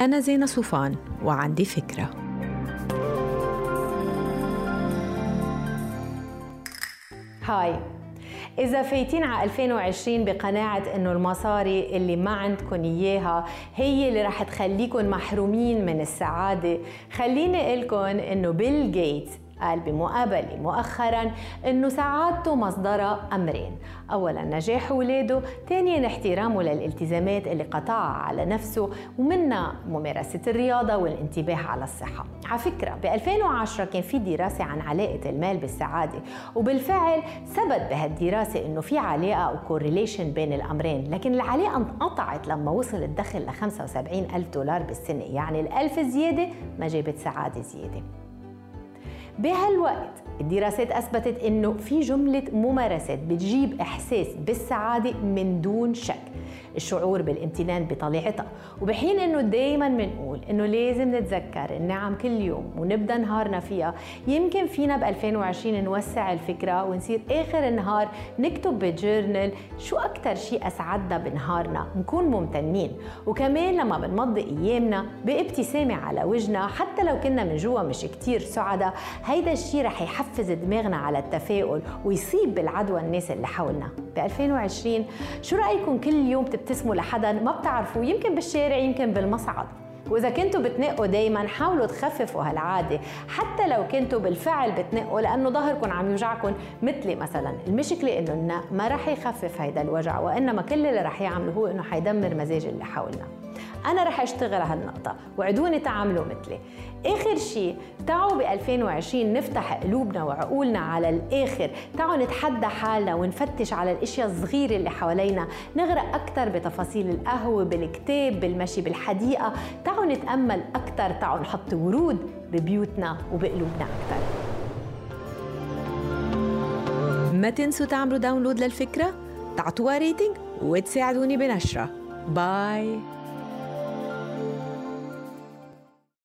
أنا زينة صوفان وعندي فكرة. هاي. إذا فايتين على 2020 بقناعة إنه المصاري اللي ما عندكم إياها هي اللي رح تخليكم محرومين من السعادة. خليني أقول لكم إنه بيل جيتس قال بمقابلة مؤخرا أنه سعادته مصدرها أمرين. أولا نجاح ولاده ثانيا احترامه للالتزامات اللي قطعها على نفسه ومنها ممارسة الرياضة والانتباه على الصحة. على فكرة ب 2010 كان في دراسة عن علاقة المال بالسعادة وبالفعل ثبت بهالدراسة أنه في علاقة أو كورليشن بين الأمرين لكن العلاقة انقطعت لما وصل الدخل ل 75 ألف دولار بالسنة. يعني الألف زيادة ما جابت سعادة زيادة. بهالوقت الدراسات أثبتت أنه في جملة ممارسات بتجيب إحساس بالسعادة من دون شك. الشعور بالامتنان بطليعتها. وبحين إنه دايما بنقول إنه لازم نتذكر النعم كل يوم ونبدأ نهارنا فيها يمكن فينا ب 2020 نوسع الفكرة ونصير آخر النهار نكتب بجورنال شو أكثر شيء أسعدنا بنهارنا نكون ممتنين. وكمان لما بنمضي أيامنا بابتسامة على وجهنا حتى لو كنا من جوا مش كتير سعداء هيدا الشيء رح يحفز دماغنا على التفاؤل ويصيب بالعدوى الناس اللي حولنا. ب 2020 شو رأيكم كل يوم تبتسموا لحدا ما بتعرفوا يمكن بالشارع يمكن بالمصعد. وإذا كنتوا بتنقوا دايما حاولوا تخففوا هالعادة. حتى لو كنتوا بالفعل بتنقوا لأنه ظهركم عم يوجعكم مثلي مثلا. المشكلة إنه النق ما رح يخفف هيدا الوجع وإنما كل اللي رح يعمله هو إنه حيدمر مزاج اللي حولنا. أنا رح أشتغل هالنقطة وعدوني تعملوا مثلي. آخر شيء تعوا ب 2020 نفتح قلوبنا وعقولنا على الآخر. تعوا نتحدى حالنا ونفتش على الأشياء الصغيرة اللي حوالينا. نغرق أكثر بتفاصيل القهوة بالكتاب بالمشي بالحديقة. تعوا نتأمل أكثر تعوا نحط ورود ببيوتنا وبقلوبنا أكثر ما تنسوا تعملوا download للفكرة؟ تعطوها rating وتساعدوني بنشرة. باي.